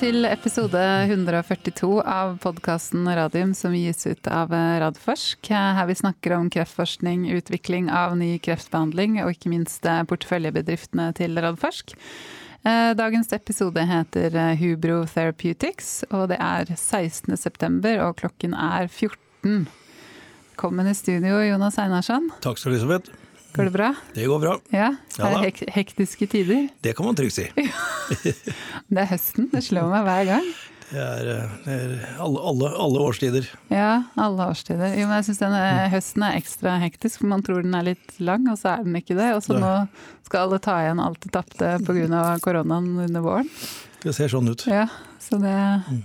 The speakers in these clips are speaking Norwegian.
til episode 142 av podkasten Radium som gis ut av Radforsk. Her vi snakker om kreftforskning, utvikling av ny kreftbehandling og ikke minst porteføljebedriftene til Radforsk. Eh, dagens episode heter Hubro Therapeutics, og det er 16.9, og klokken er 14. Velkommen i studio, Jonas Einarsson. Takk skal du ha, Elisabeth. Går det bra? Det går bra. Ja, Er det hek hektiske tider? Det kan man trygt si. det er høsten, det slår meg hver gang. Det er, eh, det er alle, alle, alle, årstider. Ja, alle årstider. Jo, men jeg syns denne høsten er ekstra hektisk, for man tror den er litt lang, og så er den ikke det. Og så nå skal alle ta igjen alt de tapte pga. koronaen under våren. Det ser sånn ut. Ja, så det... Mm.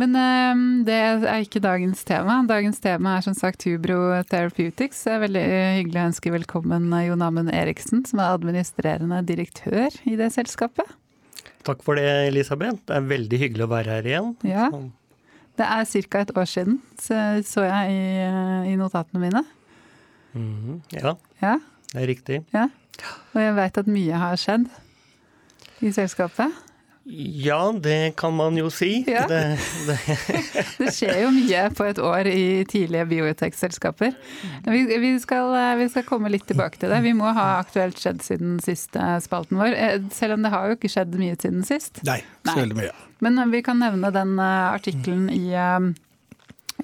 Men um, det er ikke dagens tema. Dagens tema er som sagt Hubro Therapeutics. Det er veldig hyggelig å ønske velkommen Jon Amund Eriksen, som er administrerende direktør i det selskapet. Takk for det, Elisabeth. Det er veldig hyggelig å være her igjen. Ja. Det er ca. et år siden, så, så jeg i, i, notatene mine. Mm -hmm. ja. ja, det er riktig. Ja. Og jeg veit at mye har skjedd i selskapet. Ja, det kan man jo si. Ja. Det, det. det, skjer jo mye på et år i tidlige biotech-selskaper. Vi, vi, vi, skal komme litt tilbake til det. Vi må ha aktuelt skjedd siden siste spalten vår. Eh, selv om det har jo ikke skjedd mye siden sist. Nei, så veldig mye. Men vi kan nevne den eh, artikkelen i eh,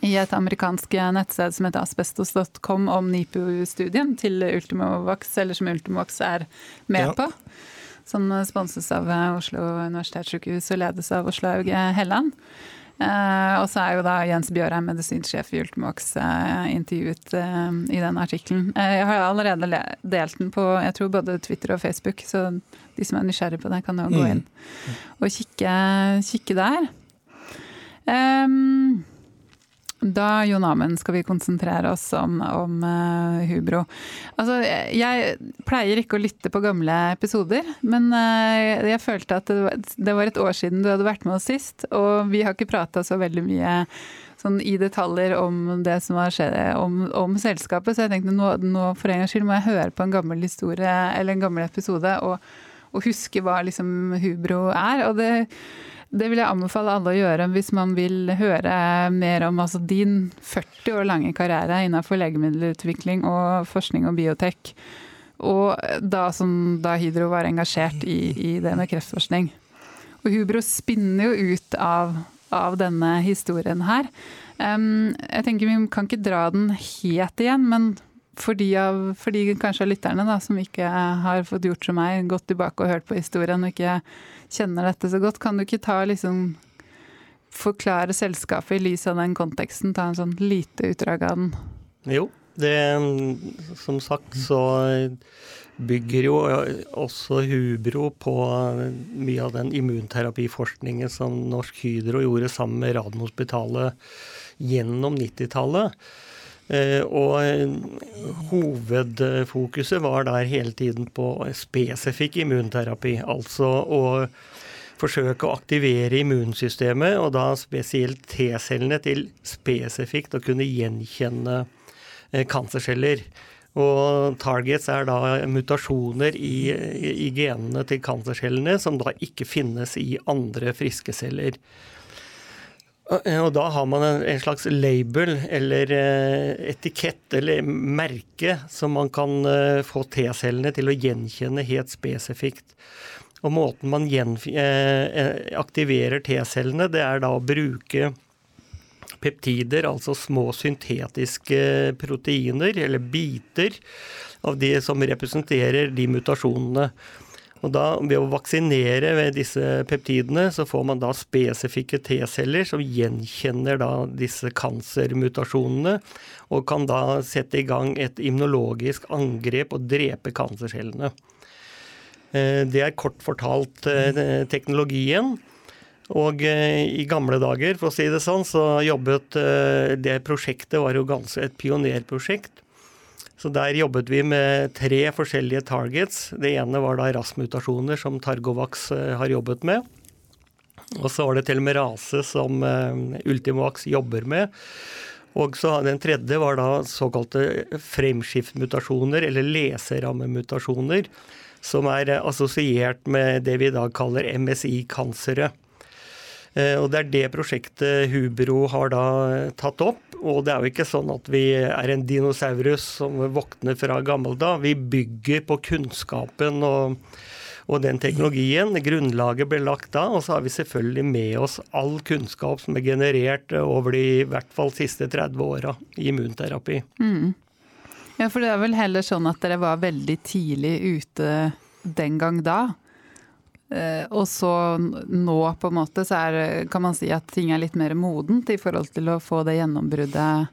i et amerikansk nettsted som heter asbestos.com om NIPU-studien til Ultimovax, eller som Ultimovax er med ja. på som sponses av eh, Oslo universitetssykehus og ledes av Oslo Auge Helland. Eh, og så er jo da Jens Bjørheim, medisinsjef i Ultimox, eh, intervjuet eh, i den artikkelen. Eh, jeg har allerede delt den på jeg tror både Twitter og Facebook, så de som er nysgjerrig på det, kan jo gå mm. inn og kikke, kikke der. Um, da, Jon Amund, skal vi konsentrere oss om, om uh, Hubro. Altså, jeg pleier ikke å lytte på gamle episoder, men uh, jeg følte at det var, et år siden du hadde vært med oss sist, og vi har ikke prata så veldig mye sånn i detaljer om det som har skjedd, om, om selskapet, så jeg tenkte nå, nå, for en gangs skyld må jeg høre på en gammel historie eller en gammel episode og, og huske hva liksom Hubro er. og det det vil jeg anbefale alle å gjøre hvis man vil høre mer om altså, din 40 år lange karriere innenfor legemiddelutvikling og forskning og biotek. Og da som da Hydro var engasjert i, i det med kreftforskning. Og Hubro spinner jo ut av, av denne historien her. Um, jeg tenker Vi kan ikke dra den helt igjen, men for de, av, for de kanskje lytterne da, som ikke har fått gjort som meg, gått tilbake og hørt på historien og ikke kjenner dette så godt, kan du ikke ta liksom Forklare selskapet i lys av den konteksten? Ta en sånn lite utdrag av den. Jo, det Som sagt så bygger jo også Hubro på mye av den immunterapiforskningen som Norsk Hydro gjorde sammen med Radiumhospitalet gjennom 90-tallet. Eh, og eh, hovedfokuset var der hele tiden på spesifikk immunterapi. Altså å forsøke å aktivere immunsystemet, og da spesielt T-cellene, til spesifikt å kunne gjenkjenne eh, kancerceller. Og targets er da mutasjoner i, i genene til kancercellene som da ikke finnes i andre friske celler. Og da har man en, slags label eller eh, etikett eller merke som man kan eh, få T-cellene til å gjenkjenne helt spesifikt. Og måten man eh, aktiverer T-cellene, det er da å bruke peptider, altså små syntetiske proteiner, eller biter, av de som representerer de mutasjonene. Og da, Ved å vaksinere ved disse peptidene, så får man da spesifikke T-celler som gjenkjenner da disse kancermutasjonene, og kan da sette i gang et immunologisk angrep og drepe kancercellene. Eh, det er kort fortalt eh, teknologien. Og eh, i gamle dager, for å si det sånn, så jobbet det prosjektet var jo ganske et pionerprosjekt. Så der jobbet vi med tre forskjellige targets. Det ene var da RAS-mutasjoner, som Targovax eh, har jobbet med. Og så var det telomerase, som eh, Ultimovax jobber med. Og så Den tredje var da såkalte fremskiftmutasjoner, eller leserammemutasjoner, som er assosiert med det vi i dag kaller MSI-kansere. Eh, og Det er det prosjektet Hubro har da tatt opp. Og det er jo ikke sånn at vi er en dinosaurus som våkner fra gammelda. Vi bygger på kunnskapen og, og den teknologien. Grunnlaget ble lagt da, og så har vi selvfølgelig med oss all kunnskap som er generert over de i hvert fall siste 30 åra i immunterapi. Mm. Ja, for det er vel heller sånn at dere var veldig tidlig ute den gang da. Eh, og så nå på en måte så er, kan man si at ting er litt mer modent i forhold til å få det gjennombruddet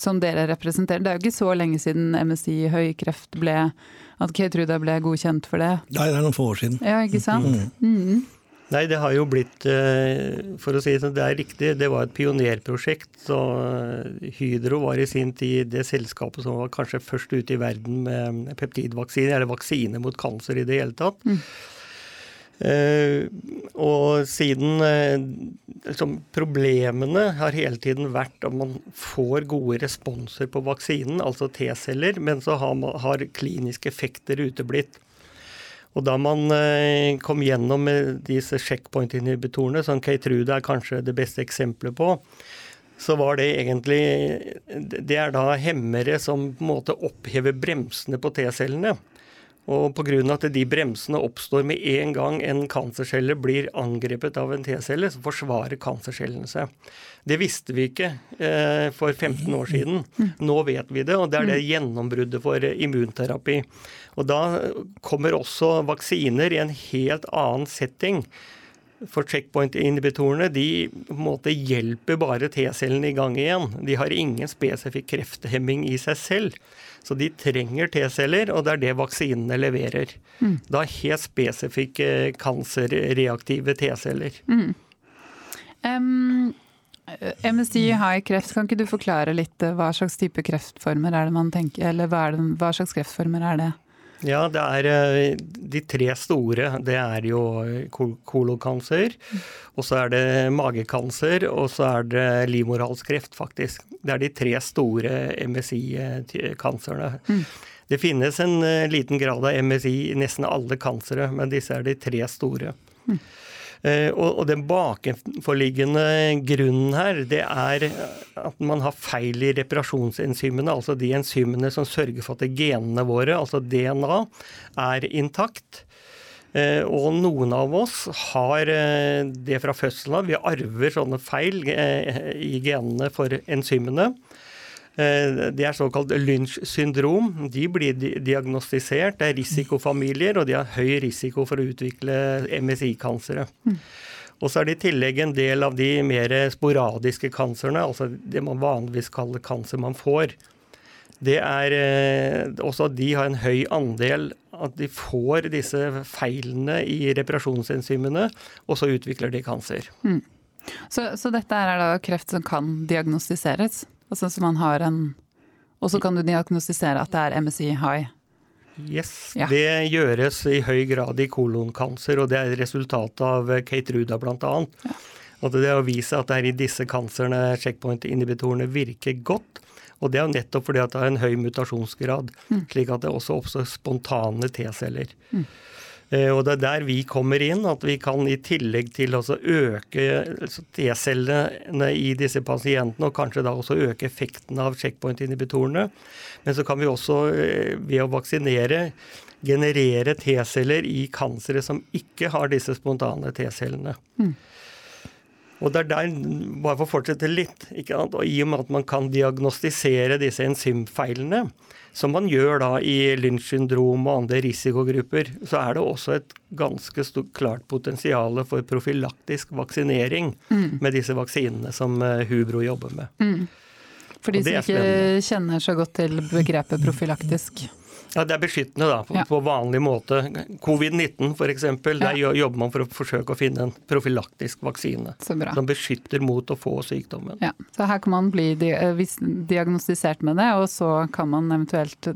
som dere representerer. Det er jo ikke så lenge siden MSI høykreft ble At Keytruda ble godkjent for det. Nei, det er noen få år siden. Ja, ikke sant? Mm. Mm. Nei, det har jo blitt eh, For å si det sånn, det er riktig, det var et pionerprosjekt. Så eh, Hydro var i sin tid det selskapet som var kanskje først ute i verden med peptidvaksine, eller vaksine mot kanser i det hele tatt. Mm. Uh, og siden uh, liksom, Problemene har hele tiden vært at man får gode responser på vaksinen, altså T-celler, men så har, har, kliniske effekter uteblitt. Og da man uh, kom gjennom disse checkpoint-inhibitorene, som Keytruda er kanskje det beste eksempelet på, så var det egentlig Det er da hemmere som på en måte opphever bremsene på T-cellene. Og pga. at de bremsene oppstår med en gang en kancercelle blir angrepet av en T-celle, så forsvarer kancercellene seg. Det visste vi ikke eh, for 15 år siden. Nå vet vi det, og det er det gjennombruddet for immunterapi. Og da kommer også vaksiner i en helt annen setting. For checkpoint-inhibitorene de måte hjelper bare T-cellene i gang igjen. De har ingen spesifikk krefthemming i seg selv. Så de trenger T-celler, og det er det vaksinene leverer. Mm. Da helt spesifikke kancerreaktive T-celler. Mm. Um, MSI har kreft. Kan ikke du forklare litt eh, hva slags type kreftformer er det man tenker, eller hva, det, hva slags kreftformer er det? Ja, det er eh, de tre store. Det er jo kolokancer, og så er det magekancer, og så er det livmorhalskreft, faktisk. Det er de tre store MSI-kanserne. Mm. Det finnes en eh, liten grad av MSI i nesten alle kansere, men disse er de tre store. Mm. Eh, og, den bakenforliggende grunnen her, det er at man har feil i reparasjonsenzymene. Altså de enzymene som sørger for at genene våre, altså DNA, er intakt. Eh, og noen av oss har eh, det fra fødselen av. Vi arver sånne feil i genene for enzymene. Eh, det er såkalt Lynch syndrom. De blir diagnostisert. Det er risikofamilier, og de har høy risiko for å utvikle MSI-kansere. Og så er det i tillegg en del av de mer sporadiske kanserne, altså det man vanligvis kaller kanser man får. Det er eh, også de har en høy andel at de får disse feilene i reparasjonsenzymene, og så utvikler de kanser. Mm. Så, så, dette er da kreft som kan diagnostiseres? Altså så man har en Og så kan du diagnostisere at det er MSI high. Yes, ja. det gjøres i høy grad i kolonkancer, og det er resultatet av Kate bl.a. Ja. Det å vise at det er i disse kanserne checkpoint-inhibitorene virker godt. Og det er nettopp fordi at det har en høy mutasjonsgrad, mm. slik at det også oppstår spontane T-celler. Mm. Eh, og det er der vi kommer inn, at vi kan i tillegg til å øke altså T-cellene i disse pasientene, og kanskje da også øke effekten av checkpoint-inhibitorene. Men så kan vi også eh, ved å vaksinere generere T-celler i kansere som ikke har disse spontane T-cellene. Mm. Og det er der, bare for å fortsette litt, og i og med at man kan diagnostisere disse enzymfeilene, som man gjør da i Lynch syndrom og andre risikogrupper, så er det også et ganske stort, klart potensial for profylaktisk vaksinering mm. med disse vaksinene som eh, Hubro jobber med. Mm. For de som ikke kjenner så godt til begrepet profylaktisk? Ja, Det er beskyttende da, på, ja. på vanlig måte. Covid-19 f.eks. Der ja. jobber man for å forsøke å finne en profylaktisk vaksine som beskytter mot å få sykdommen. Ja, Så her kan man bli eh, diagnostisert med det, og så kan man eventuelt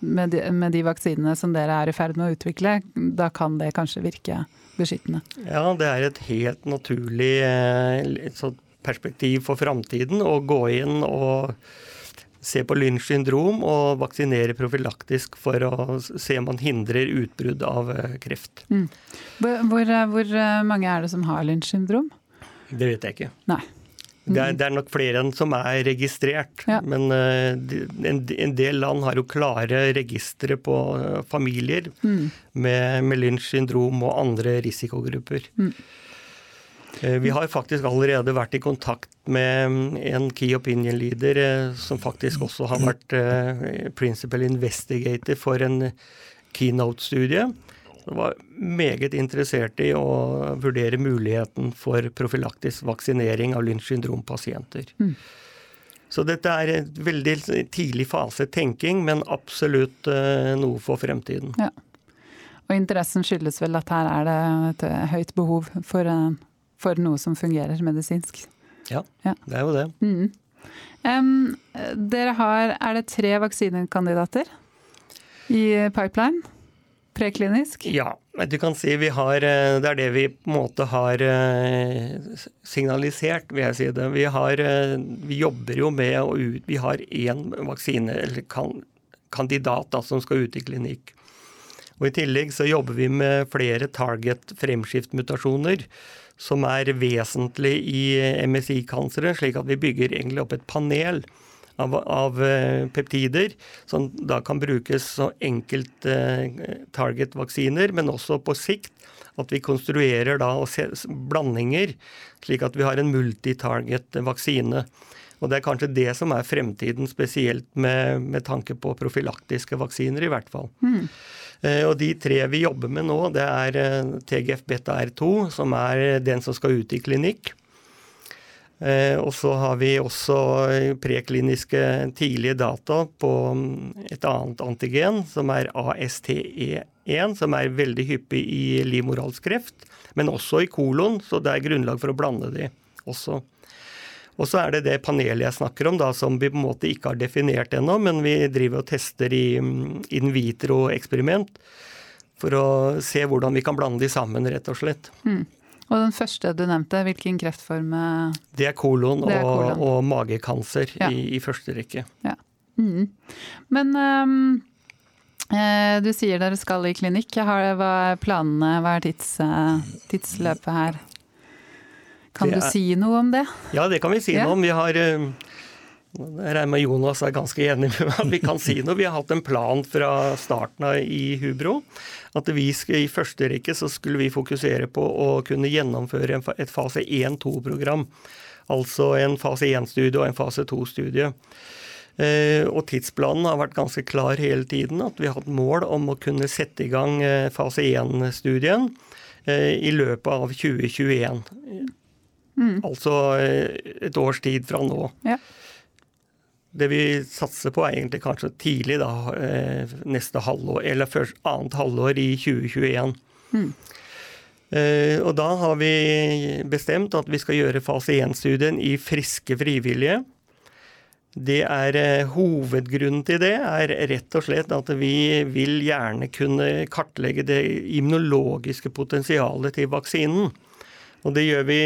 med de, med de vaksinene som dere er i ferd med å utvikle, da kan det kanskje virke beskyttende? Ja, det er et helt naturlig eh, perspektiv for framtiden å gå inn og se på Lynch syndrom og vaksinere profylaktisk for å se om man hindrer utbrudd av eh, kreft. Mm. Hvor, hvor, eh, eh, mange er det som har Lynch syndrom? Det vet jeg ikke. Nei. Det er, det er, nok flere enn som er registrert. Ja. Men en, en, del land har jo klare registre på familier mm. med, med Lynch syndrom og andre risikogrupper. Mm. Vi har faktisk allerede vært i kontakt med en key opinion leader som faktisk også har vært principal investigator for en keynote-studie var meget interessert i å vurdere muligheten for profylaktisk vaksinering av Lynch syndrom-pasienter. Mm. Så dette er en veldig tidlig fase tenking, men absolutt uh, noe for fremtiden. Ja. Og interessen skyldes vel at her er det et høyt behov for, for noe som fungerer medisinsk. Ja, ja. det er jo det. Mm. Um, dere har Er det tre vaksinekandidater i pipeline? preklinisk? Ja, du kan si vi har eh, Det er det vi på en måte har eh, signalisert, vil jeg si det. Vi, har, eh, vi jobber jo med å ut Vi har én vaksine, eller kan, kandidat, da, som skal ut i klinikk. Og I tillegg så jobber vi med flere target fremskiftmutasjoner som er vesentlig i MSI-kansere, slik at vi bygger egentlig opp et panel av, av eh, peptider, som da kan brukes som enkelt eh, men også på sikt at vi konstruerer da blandinger, slik at vi har en multitarget vaksine. Og Det er kanskje det som er fremtiden, spesielt med, med tanke på profylaktiske vaksiner, i hvert fall. Mm. Eh, og De tre vi jobber med nå, det er TGF beta R2, som er den som skal ut i klinikk. Eh, og så har vi også prekliniske tidlige data på mm, et annet antigen, som er ASTE1, som er veldig hyppig i livmorhalskreft, men også i kolon, så det er grunnlag for å blande de også. Og så er det det panelet jeg snakker om, da, som vi på en måte ikke har definert ennå, men vi driver og tester i mm, in vitro-eksperiment for å se hvordan vi kan blande de sammen, rett og slett. Mm. Og den første du nevnte, hvilken kreftform? Det er kolon, det er kolon. Og, og, magekancer ja. i, i, første rekke. Ja. Mm. Men um, eh, du sier dere skal i klinikk. Hva er planene, hva er tids, uh, tidsløpet her? Kan er, du si noe om det? Ja, det kan vi si ja. noe om. Vi har uh, jeg regner med Jonas er ganske enig med meg. Vi kan si noe. Vi har hatt en plan fra starten av i Hubro. At vi skal, i første rekke så skulle vi fokusere på å kunne gjennomføre et fase 1-2-program. Altså en fase 1-studie og en fase 2-studie. Eh, og tidsplanen har vært ganske klar hele tiden. At vi har hatt mål om å kunne sette i gang eh, fase 1-studien eh, i løpet av 2021. Mm. Altså et års tid fra nå. Ja. Det vi satser på er egentlig kanskje tidlig da, eh, neste halvår, eller først annet halvår i 2021. Mm. Eh, og da har vi bestemt at vi skal gjøre fase 1-studien i friske frivillige. Det er eh, Hovedgrunnen til det er rett og slett at vi vil gjerne kunne kartlegge det immunologiske potensialet til vaksinen. Og det gjør vi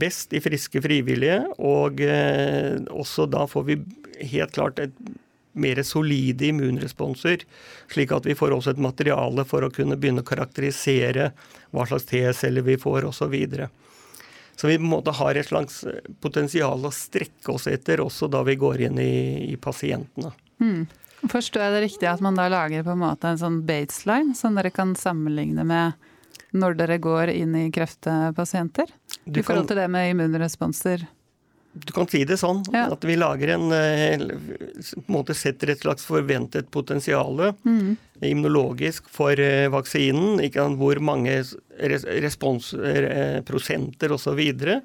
best i friske frivillige, og også da får vi helt klart et mer solide immunresponser, slik at vi får også et materiale for å kunne begynne å karakterisere hva slags T-celler vi får osv. Så, vi måte har et slags potensial å strekke oss etter også da vi går inn i, i pasientene. Mm. Forstår jeg det riktig at man da lager på en måte en sånn baseline som dere kan sammenligne med når dere går inn i kreftpasienter? I forhold til det med immunresponser? Du kan si det sånn. Ja. At vi lager en, eh, en måte setter et slags forventet potensial mm. immunologisk for eh, vaksinen. Ikke hvor mange responsprosenter osv. Og,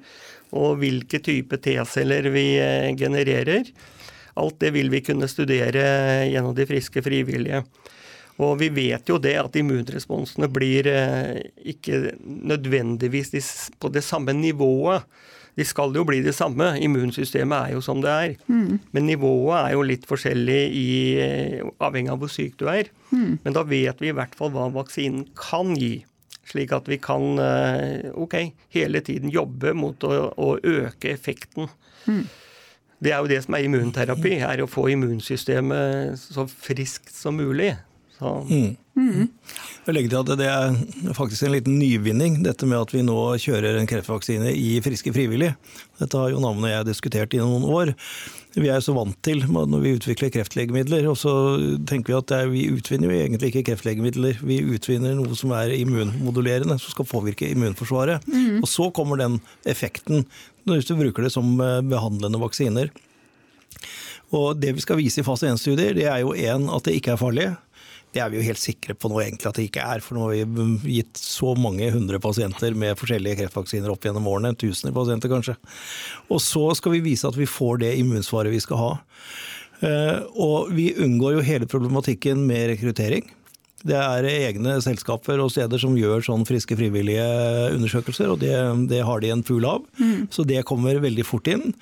og hvilke type T-celler vi eh, genererer. Alt det vil vi kunne studere gjennom de friske frivillige. Og vi vet jo det at immunresponsene blir ikke nødvendigvis på det samme nivået de skal jo bli det samme. Immunsystemet er jo som det er. Mm. Men nivået er jo litt forskjellig i, avhengig av hvor syk du er. Mm. Men da vet vi i hvert fall hva vaksinen kan gi. Slik at vi kan eh, ok, hele tiden jobbe mot å, å øke effekten. Mm. Det er jo det som er immunterapi, er å få immunsystemet så friskt som mulig. Så. Mm. Mm. Jeg legger til at Det er faktisk en liten nyvinning, dette med at vi nå kjører en kreftvaksine i friske frivillige. Dette har jo navnet jeg diskutert i noen år. Vi er så vant til når vi utvikler kreftlegemidler, og så tenker vi at er, vi utvinner jo egentlig ikke kreftlegemidler. Vi utvinner noe som er immunmodulerende, som skal påvirke immunforsvaret. Mm. Og så kommer den effekten hvis du bruker det som eh, behandlende vaksiner. Og Det vi skal vise i fase 1-studier, det er jo én at det ikke er farlig. Det er vi jo helt sikre på nå egentlig at det ikke er, for nå har vi gitt så mange hundre pasienter med forskjellige kreftvaksiner opp gjennom årene, tusener pasienter kanskje. Og så skal vi vise at vi får det immunsvaret vi skal ha. Eh, og vi unngår jo hele problematikken med rekruttering. Det er egne selskaper og steder som gjør sånn friske frivillige undersøkelser, og det, det har de en pool av. Mm. Så det kommer veldig fort inn.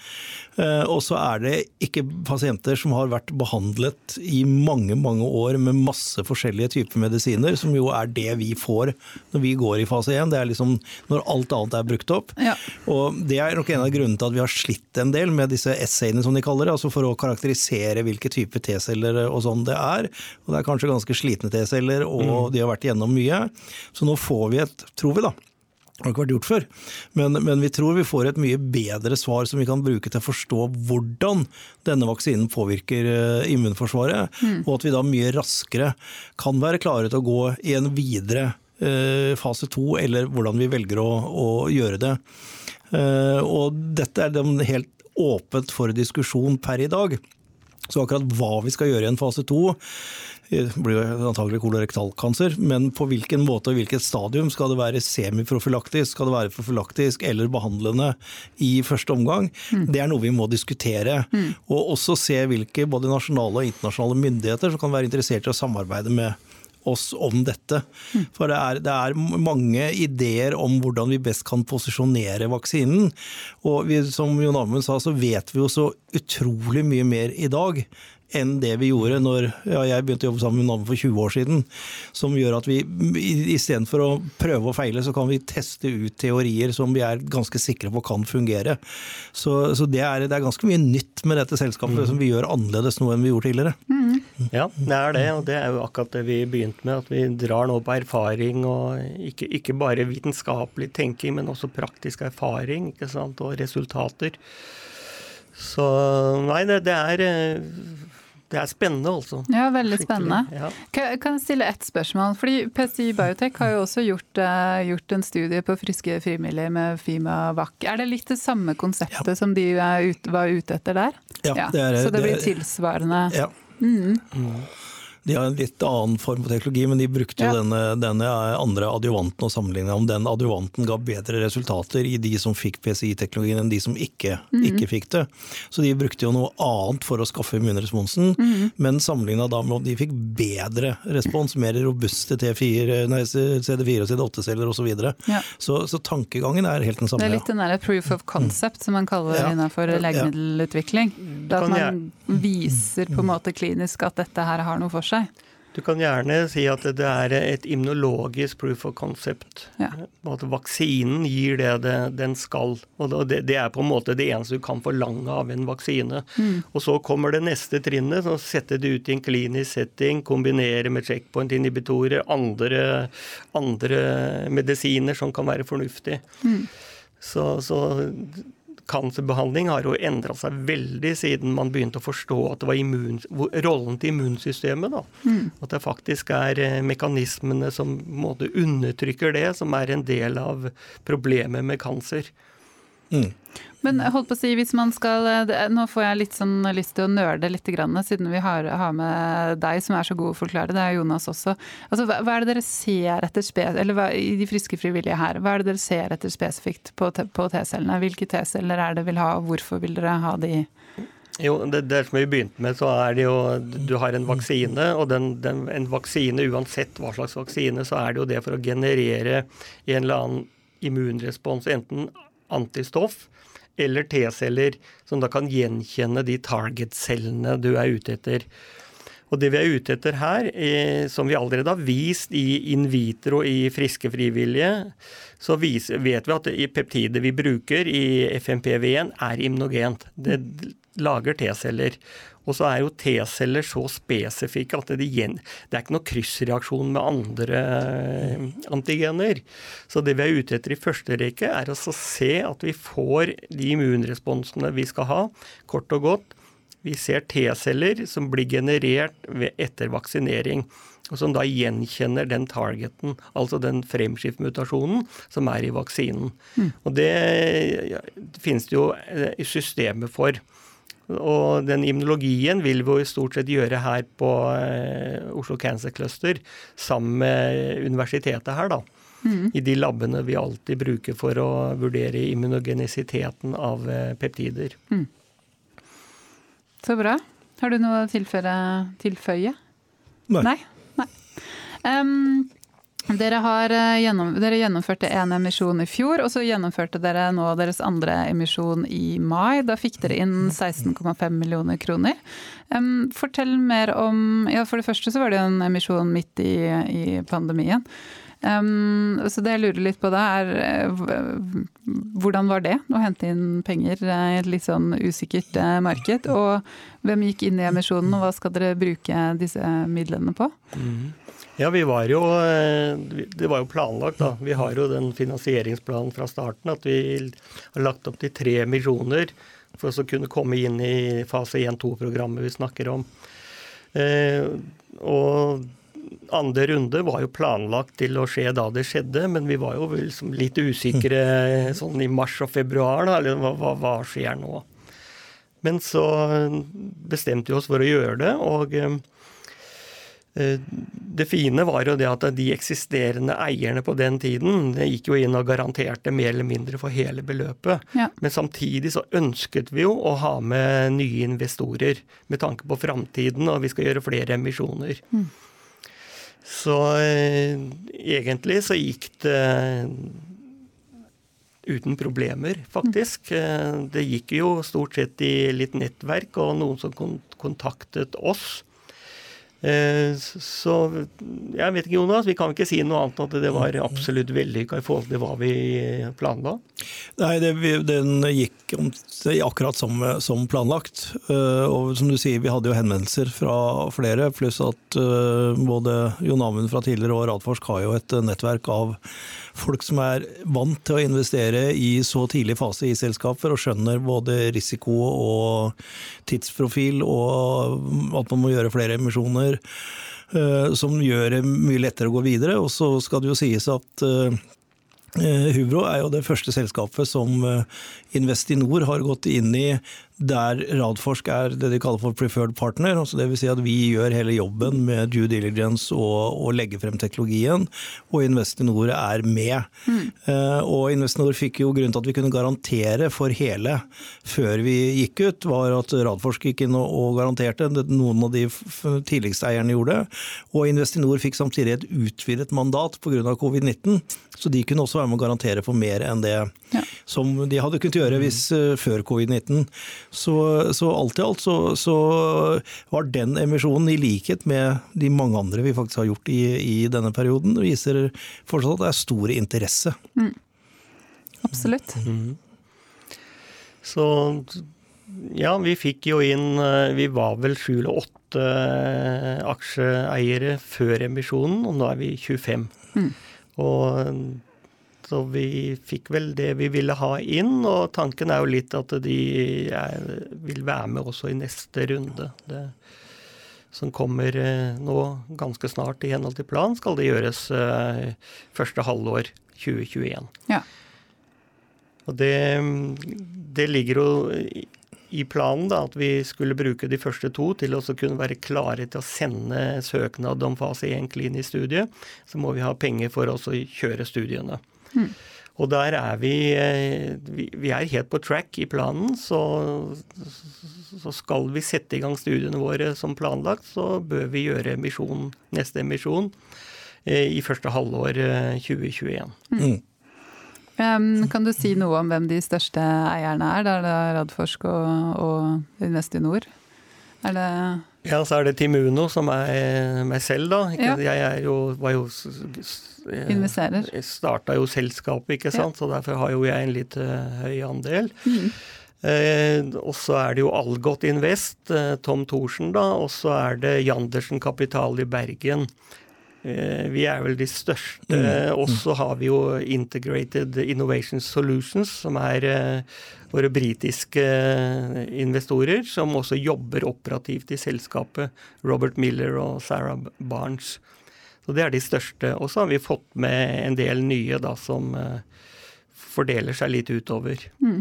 Eh, og så er det ikke pasienter som har vært behandlet i mange mange år med masse forskjellige typer medisiner, som jo er det vi får når vi går i fase 1. Det er liksom når alt annet er brukt opp. Ja. Og Det er nok en av grunnene til at vi har slitt en del med disse essayene, som de kaller det. altså For å karakterisere hvilke typer T-celler og sånn det er. Og Det er kanskje ganske slitne T-celler, og mm. de har vært igjennom mye. Så nå får vi et, tror vi da, det har ikke vært gjort før. Men, men, vi tror vi får et mye bedre svar som vi kan bruke til å forstå hvordan denne vaksinen påvirker uh, immunforsvaret. Mm. Og at vi da mye raskere kan være klare til å gå i en videre uh, fase to, eller hvordan vi velger å, å gjøre det. Uh, og dette er helt åpent for diskusjon per i dag. Så akkurat hva vi skal gjøre i en fase to blir jo antagelig kolorektalkancer, men på hvilken måte og hvilket stadium? Skal det være semiprofylaktisk, skal det være profylaktisk eller behandlende i første omgang? Mm. Det er noe vi må diskutere. Mm. Og også se hvilke både nasjonale og internasjonale myndigheter som kan være interessert i å samarbeide med oss om dette. Mm. For det er, det er, mange ideer om hvordan vi best kan posisjonere vaksinen. Og vi, som Jon Amund sa, så vet vi jo så utrolig mye mer i dag enn det vi gjorde når ja, jeg begynte å jobbe sammen med Nav for 20 år siden. Som gjør at vi istedenfor å prøve og feile, så kan vi teste ut teorier som vi er ganske sikre på kan fungere. Så, så det, er, det, er, ganske mye nytt med dette selskapet mm. som vi gjør annerledes nå enn vi gjorde tidligere. Mm. Ja, det er det. Og det er jo akkurat det vi begynte med. At vi drar nå på erfaring, og ikke, ikke bare vitenskapelig tenking, men også praktisk erfaring ikke sant? og resultater. Så nei, det, det er eh, det er spennende, altså. Ja, veldig spennende. Ja. Kan, kan jeg stille ett spørsmål? Fordi PCI Biotech har jo også gjort, uh, gjort en studie på friske frivillige med Fima-Vac. Er det litt det samme konseptet ja. som de ut, var ute etter der? Ja. Det er, Så det blir tilsvarende? Ja. Mm. Mm. De har en litt annen form for teknologi, men de brukte jo denne, denne, andre adjuvanten og sammenligna om den adjuvanten ga bedre resultater i de som fikk PCI-teknologien enn de som ikke, mm. ikke, fikk det. Så de brukte jo noe annet for å skaffe immunresponsen, mm. men sammenligna da med om de fikk bedre respons, mer robuste T4, nei, CD4 og CD8-celler osv. Så, videre. ja. så Så tankegangen er helt den samme. Det er litt den der proof of concept som man kaller det ja. innenfor legemiddelutvikling. At man viser på en måte klinisk at dette her har noe for seg seg. Du kan gjerne si at det er et immunologisk proof of concept. Ja. At vaksinen gir det, det den skal. Og det, det, er på en måte det eneste du kan forlange av en vaksine. Mm. Og så kommer det neste trinnet, så sette det ut i en klinisk setting, kombinere med checkpoint-inhibitorer, andre, andre, medisiner som kan være fornuftig. Mm. Så, så Cancerbehandling har jo endra seg veldig siden man begynte å forstå at det var immun, rollen til immunsystemet. Da. Mm. At det faktisk er eh, mekanismene som måte, undertrykker det, som er en del av problemet med kancer. Mm. Men holdt på å si, hvis man skal Nå får jeg litt sånn lyst til å nøle litt, grann, siden vi har, har, med deg som er så god å forklare. Det er Jonas også. Altså, hva, hva, er det dere ser etter eller hva, i de friske frivillige her? Hva er det dere ser etter spesifikt på, på T-cellene? Hvilke T-celler er det vil ha, og hvorfor vil dere ha de? Jo, det, det som vi begynte med, så er det jo Du har en vaksine, og den, den, en vaksine, uansett hva slags vaksine, så er det jo det for å generere en eller annen immunrespons, enten antistoff eller T-celler, som da kan gjenkjenne de target-cellene du er ute etter. Og Det vi er ute etter her, eh, som vi allerede har vist i in vitro i friske frivillige, så vet vi at peptidet vi bruker i FMPV1 er immunogent. Det lager T-celler. Og så er jo T-celler så spesifikke at det, gjen, det er ikke noe kryssreaksjon med andre eh, antigener. Så det vi er ute etter i første rekke, er å se at vi får de immunresponsene vi skal ha. Kort og godt, vi ser T-celler som blir generert etter vaksinering. Og som da gjenkjenner den targeten, altså den fremskiftmutasjonen som er i vaksinen. Mm. Og det finnes det jo eh, systemet for. Og den immunologien vil vi jo stort sett gjøre her på eh, Oslo Cancer Cluster sammen med universitetet her, da. Mm. I de labene vi alltid bruker for å vurdere immunogenisiteten av eh, peptider. Mm. Så bra. Har du noe å tilføre, tilføye? Nei. Nei? Nei. Um, dere, har eh, gjennom, dere gjennomførte en emisjon i fjor, og så gjennomførte dere nå deres andre emisjon i mai. Da fikk dere inn 16,5 millioner kroner. Um, fortell mer om ja For det første så var det en emisjon midt i, i pandemien. Um, så det jeg lurer litt på da, er eh, hvordan var det å hente inn penger i et litt sånn usikkert eh, marked? Og hvem gikk inn i emisjonen, og hva skal dere bruke disse midlene på? Mm. Ja, vi var jo eh, Det var jo planlagt, da. Vi har jo den finansieringsplanen fra starten at vi har lagt opp til tre misjoner for å kunne komme inn i fase 1-2-programmet vi snakker om. Eh, og andre runde var jo planlagt til å skje da det skjedde, men vi var jo liksom litt usikre sånn i mars og februar. Da, eller hva, hva skjer nå? Men så bestemte vi oss for å gjøre det. og Eh, det fine var jo det at de eksisterende eierne på den tiden det gikk jo inn og garanterte mer eller mindre for hele beløpet. Ja. Men samtidig så ønsket vi jo å ha med nye investorer med tanke på framtiden, og vi skal gjøre flere emisjoner. Mm. Så eh, egentlig så gikk det uten problemer, faktisk. Mm. Eh, det gikk jo stort sett i litt nettverk og noen som kontaktet oss. Eh, så jeg vet ikke, Jonas, vi kan ikke si noe annet at det var absolutt vellykka i forhold til hva vi planla? Nei, det, den gikk akkurat som, som, planlagt. Eh, og som du sier, vi hadde jo henvendelser fra flere, pluss at eh, både Jon Amund fra tidligere og Radforsk har jo et nettverk av folk som er vant til å investere i så tidlig fase i selskaper og skjønner både risiko og tidsprofil og at man må gjøre flere emisjoner eh, som gjør det mye lettere å gå videre. Og så skal det jo sies at eh, Hubro er jo det første selskapet som eh, Investinor har gått inn i der Radforsk er det de kaller for preferred partner. altså Dvs. Si at vi gjør hele jobben med due diligence og, og legge frem teknologien, og Investinor er med. Mm. Uh, og Investinor fikk jo grunn til at vi kunne garantere for hele før vi gikk ut, var at Radforsk gikk inn og, og garanterte. Noen av de tidligste eierne gjorde det. Og Investinor fikk samtidig et utvidet mandat pga. covid-19, så de kunne også være med å garantere for mer enn det ja. som de hadde kunnet gjøre hvis, uh, før covid-19. Så, så, alt i alt så, så, var den emisjonen, i likhet med de mange andre vi faktisk har gjort i, i denne perioden, viser fortsatt at det er stor interesse. Mm. Absolutt. Mm. Så ja, vi fikk jo inn eh, Vi var vel sju eller åtte eh, aksjeeiere før emisjonen, og nå er vi 25. Mm. Og så vi fikk vel det vi ville ha inn, og tanken er jo litt at de er, vil være med også i neste runde. Det som kommer eh, nå ganske snart i henhold til planen, skal det gjøres eh, første halvår 2021. Ja. Og det, det ligger jo i planen da, at vi skulle bruke de første to til å kunne være klare til å sende søknad om fase 1 klinisk studie. Så må vi ha penger for å kjøre studiene. Mm. Og der er vi, eh, vi Vi er helt på track i planen. Så, så, skal vi sette i gang studiene våre som planlagt, så bør vi gjøre emisjon, neste emisjon eh, i første halvår 2021. Eh, mm. Um, kan du si noe om hvem de største eierne er? Da er det Radforsk og, og Investinor? Er det ja, så er det Timuno, som er meg selv, da. Ja. Jeg jo, var jo Investerer. Starta jo selskapet, ikke sant. Ja. Så derfor har jo jeg en litt uh, høy andel. Mm. Eh, og så er det jo Algot Invest, eh, Tom Thorsen, da. Og så er det Jandersen Kapital i Bergen. Eh, vi er vel de største. Mm. Og så har vi jo Integrated Innovation Solutions, som er eh, våre britiske eh, investorer, som også jobber operativt i selskapet. Robert Miller og Sarah Barnes. Så det er de største. Og så har vi fått med en del nye da, som fordeler seg litt utover. Mm.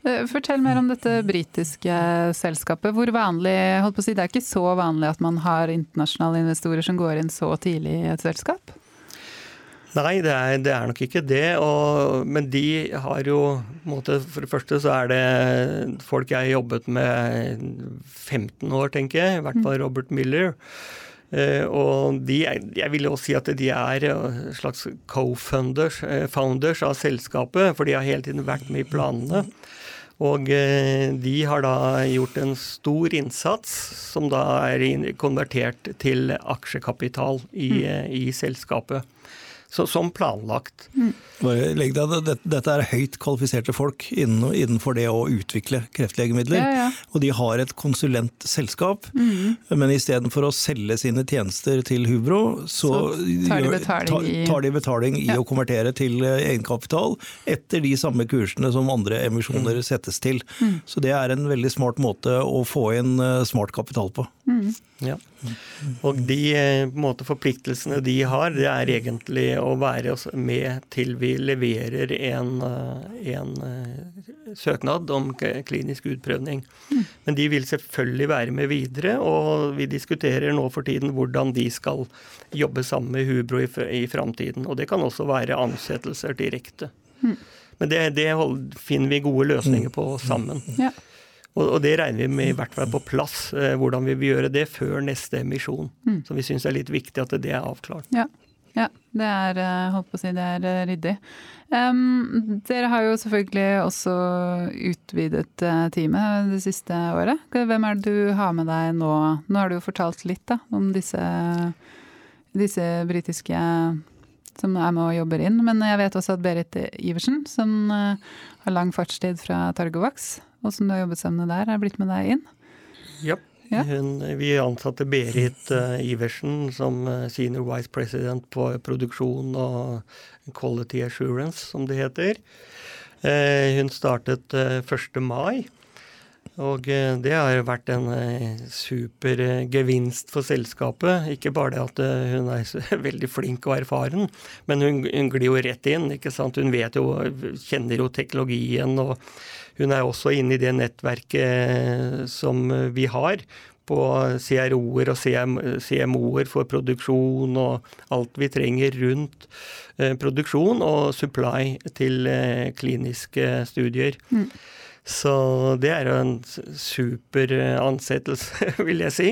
Eh, fortell mer om dette britiske selskapet. Hvor vanlig, holdt på å si, Det er ikke så vanlig at man har internasjonale investorer som går inn så tidlig i et selskap? Nei, det er, det er nok ikke det. Og, men de har jo måte, For det første så er det folk jeg har jobbet med 15 år, tenker jeg. I hvert fall mm. Robert Miller. Uh, og de, jeg vil jo si at de er slags co-founders av selskapet, for de har hele tiden vært med i planene. Og eh, de har da gjort en stor innsats, som da er konvertert til aksjekapital i, mm. Eh, i selskapet så, som planlagt. Mm. Legg deg, dette, dette er høyt kvalifiserte folk innenfor det å utvikle kreftlegemidler. Ja, ja. Og de har et konsulentselskap, mm. men istedenfor å selge sine tjenester til Hubro, så, så tar, de betaling, i, tar de betaling i ja. å konvertere til eh, egenkapital etter de samme kursene som andre emisjoner mm. settes til. Mm. Så det er en veldig smart måte å få inn eh, smart kapital på. Mm. Ja. Og de eh, måte, forpliktelsene de har, det er egentlig å være med til vi leverer en, eh, en eh, søknad om klinisk utprøvning. Mm. Men de vil selvfølgelig være med videre, og vi diskuterer nå for tiden hvordan de skal jobbe sammen med Hubro i, i framtiden. Og det kan også være ansettelser direkte. Mm. Men det, det, finner vi gode løsninger på sammen. Ja. Og, det regner vi med i hvert fall på plass, eh, hvordan vi vil gjøre det før neste emisjon. Mm. Så vi syns det er litt viktig at det er avklart. Ja. ja det er eh, holdt på å si, det er eh, ryddig. Um, dere har jo selvfølgelig også utvidet teamet det siste året. Hvem er det du har med deg nå? Nå har du jo fortalt litt da, om disse, disse britiske som er med og jobber inn. Men jeg vet også at Berit Iversen, som har lang fartstid fra Targovax, som du har jobbet sammen med der, er blitt med deg inn? Ja. Ja. Hun, vi ansatte Berit uh, Iversen som uh, senior vice president på produksjon og quality assurance, som det heter. Uh, hun startet 1. mai. Og det har vært en super gevinst for selskapet. Ikke bare det at hun er veldig flink og erfaren, men hun, hun glir jo rett inn. ikke sant? Hun vet jo, kjenner jo teknologien og hun er også inne i det nettverket som vi har på CRO-er og CMO-er for produksjon og alt vi trenger rundt eh, produksjon og supply til eh, kliniske studier. Mm. Så det er jo en super ansettelse, vil jeg si.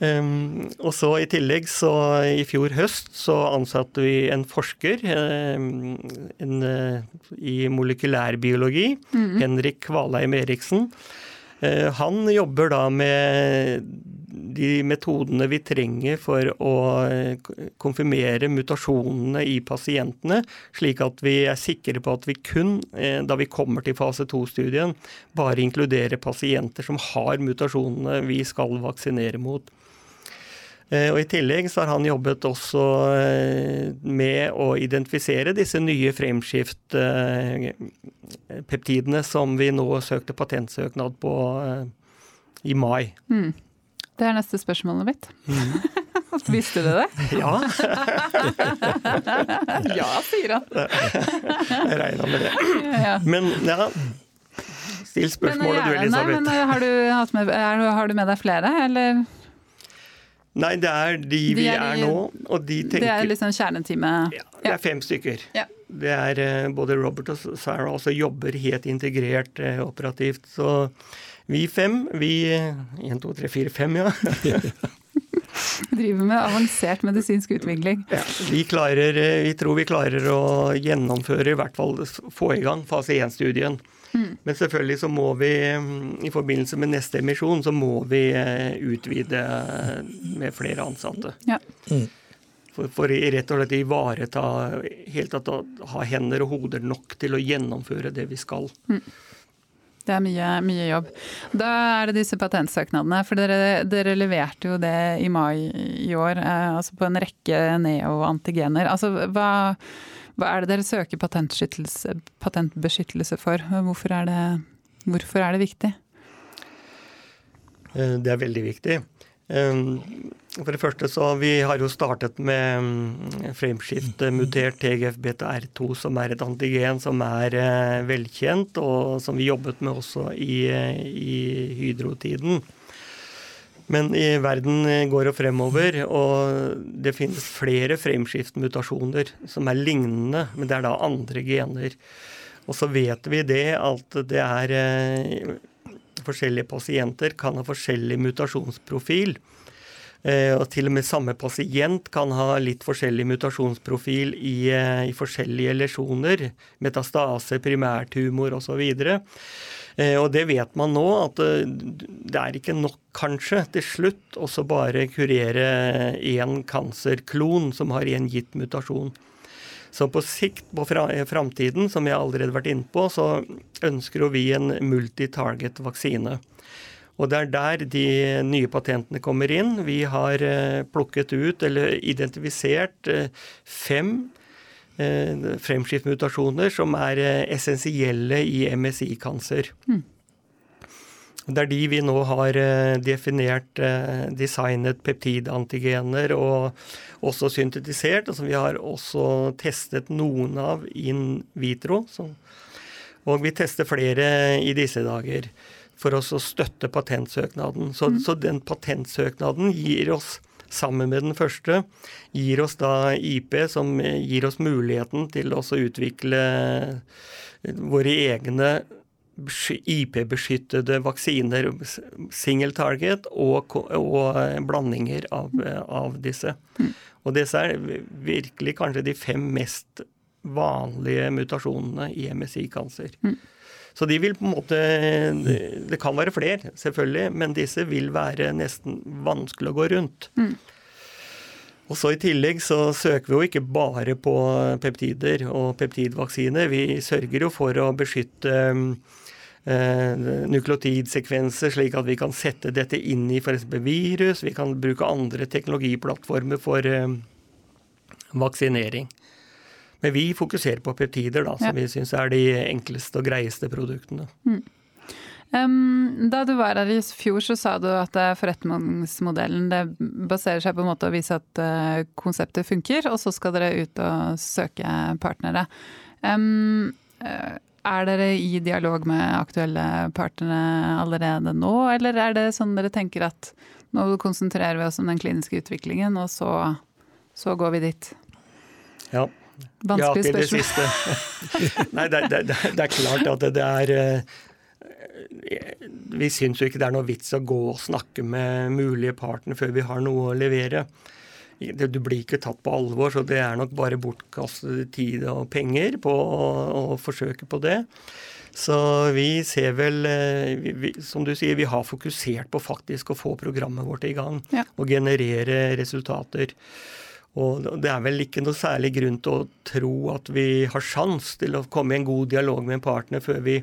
Um, og så I tillegg så i fjor høst så ansatte vi en forsker um, en, uh, i molekylærbiologi, mm. Henrik Kvalheim Eriksen. Uh, han jobber da med de metodene vi trenger for å uh, konfirmere mutasjonene i pasientene, slik at vi er sikre på at vi kun, da vi kommer til fase 2-studien, bare inkluderer pasienter som har mutasjonene vi skal vaksinere mot. Eh, og I tillegg så har han jobbet også eh, med å identifisere disse nye fremskift-peptidene som vi nå søkte patentsøknad på eh, i mai. Mm. Det er neste spørsmålet mitt. Mm. Visste du det? Ja. ja, sier han. Jeg regna med det. Men ja, still spørsmålet du, Elisabeth. Nei, men har du, med, har du med deg flere, eller? Nei, det er de, de vi er, er, nå, og de tenker Det er liksom kjerneteamet? Ja, det er fem stykker. Ja. Det er uh, både Robert og Sarah også jobber helt integrert uh, operativt. Så vi fem, vi Én, to, tre, fire, fem, ja. Driver med avansert medisinsk utvikling. Ja, vi, klarer, eh, vi tror vi klarer å gjennomføre, i hvert fall få i gang fase 1-studien. Mm. Men selvfølgelig så må vi, mm, i forbindelse med neste emisjon, så må vi eh, utvide eh, med flere ansatte. Ja. Mm. For, for rett og slett ivareta helt at å ha hender og hoder nok til å gjennomføre det vi skal. Mm. Det er mye, mye, jobb. Da er det disse patentsøknadene. For dere, dere leverte jo det i mai i år, eh, altså på en rekke neoantigener. Altså, hva, hva, er det dere søker patentbeskyttelse for? Hvorfor er, det, hvorfor er det viktig? Eh, det er veldig viktig. Eh, for det første så Vi har jo startet med mm, framskift-mutert TGF-beta-R2, som er et antigen som er eh, velkjent, og som vi jobbet med også i, i hydrotiden. Men i verden går det fremover, og det finnes flere framskiftmutasjoner som er lignende, men det er da andre gener. Og så vet vi det at det er eh, forskjellige pasienter kan ha forskjellig mutasjonsprofil. Eh, og til og med samme pasient kan ha litt forskjellig mutasjonsprofil i, eh, i forskjellige lesjoner. Metastase, primærtumor osv. Eh, og det vet man nå, at det er ikke nok kanskje til slutt å bare kurere én kanserklon som har en gitt mutasjon. Så på sikt, på framtiden, som jeg allerede har vært inne på, så ønsker vi en multitarget-vaksine. Og det er der de nye patentene kommer inn. Vi har eh, plukket ut, eller identifisert, eh, fem eh, fremskiftmutasjoner som er essensielle i MSI-kanser. Mm. Det er de vi nå har definert, designet peptidantigener og også syntetisert. og som Vi har også testet noen av in vitro. Og vi tester flere i disse dager for å støtte patentsøknaden. Så, mm. så, den patentsøknaden gir oss, sammen med den første, gir oss da IP som gir oss muligheten til å utvikle våre egne IP-beskyttede vaksiner, single target og, og blandinger av, av disse. Mm. Og disse er virkelig kanskje de fem mest vanlige mutasjonene i MSI-kancer. Så de vil på en måte Det kan være flere, selvfølgelig, men disse vil være nesten vanskelig å gå rundt. Mm. Og så I tillegg så søker vi jo ikke bare på peptider og peptidvaksiner. Vi sørger jo for å beskytte eh, nukleotidsekvenser, slik at vi kan sette dette inn i f.eks. virus. Vi kan bruke andre teknologiplattformer for eh, vaksinering. Men vi fokuserer på peptider, da, som ja. vi syns er de enkleste og greieste produktene. Mm. Um, da du var her i fjor, så sa du at forretningsmodellen det baserer seg på en måte å vise at uh, konseptet funker, og så skal dere ut og søke partnere. Um, er dere i dialog med aktuelle partnere allerede nå, eller er det sånn dere tenker at nå konsentrerer vi oss om den kliniske utviklingen, og så, så går vi dit? Ja, Vanskelig. Ja, til det siste. Nei, det, det, det, er klart at det, er eh, Vi syns jo ikke det er noe vits å gå og snakke med mulige partnere før vi har noe å levere. Du blir ikke tatt på alvor, så det er nok bare bortkastet tid og penger på å, å, forsøke på det. Så vi ser vel, eh, vi, som du sier, vi har fokusert på faktisk å få programmet vårt i gang. Ja. Og generere resultater. Og det er vel ikke noe særlig grunn til å tro at vi har sjans til å komme i en god dialog med en partner før vi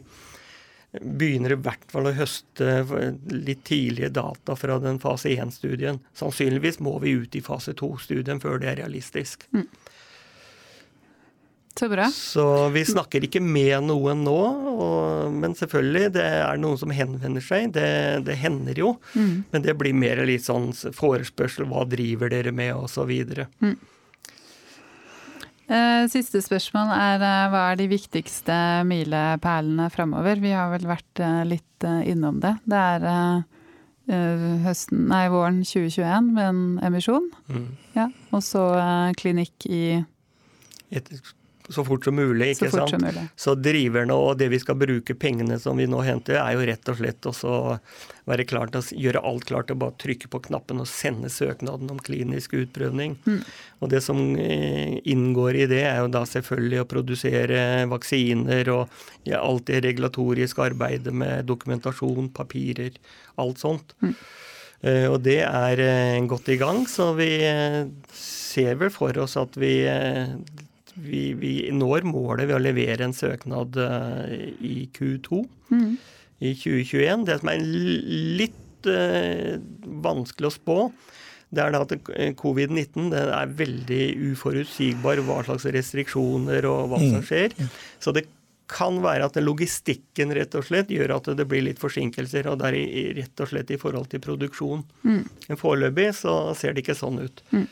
begynner i hvert fall å høste litt tidlige data fra den fase 1-studien. Sannsynligvis må vi ut i fase 2-studien før det er realistisk. Mm. Så bra. Så vi snakker ikke med noen nå. Og, men selvfølgelig, det er noen som henvender seg. Det, det hender jo. Mm. Men det blir mer litt sånn forespørsel. Hva driver dere med, osv. Mm. Eh, siste spørsmål er eh, hva er de viktigste milepælene framover? Vi har vel vært eh, litt innom det. Det er høsten, nei, våren 2021 med en emisjon. Mm. Ja, og så klinikk i et så fort som mulig. ikke så sant? Mulig. Så driverne og det vi skal bruke pengene som vi nå henter, er jo rett og slett å være klar til å gjøre alt klart til å bare trykke på knappen og sende søknaden om klinisk utprøvning. Mm. Og det som eh, inngår i det, er jo da selvfølgelig å produsere vaksiner og ja, alt det regulatoriske arbeidet med dokumentasjon, papirer, alt sånt. Mm. Uh, og det er uh, godt i gang, så vi ser vel for oss at vi vi, vi, når målet ved å levere en søknad eh, i Q2 mm. i 2021. Det som er litt eh, vanskelig å spå, det er at covid-19 er veldig uforutsigbar hva slags restriksjoner og hva som mm. skjer. Så det kan være at logistikken rett og slett gjør at det blir litt forsinkelser. Og det er rett og slett i forhold til produksjon. Mm. Foreløpig så ser det ikke sånn ut. Mm.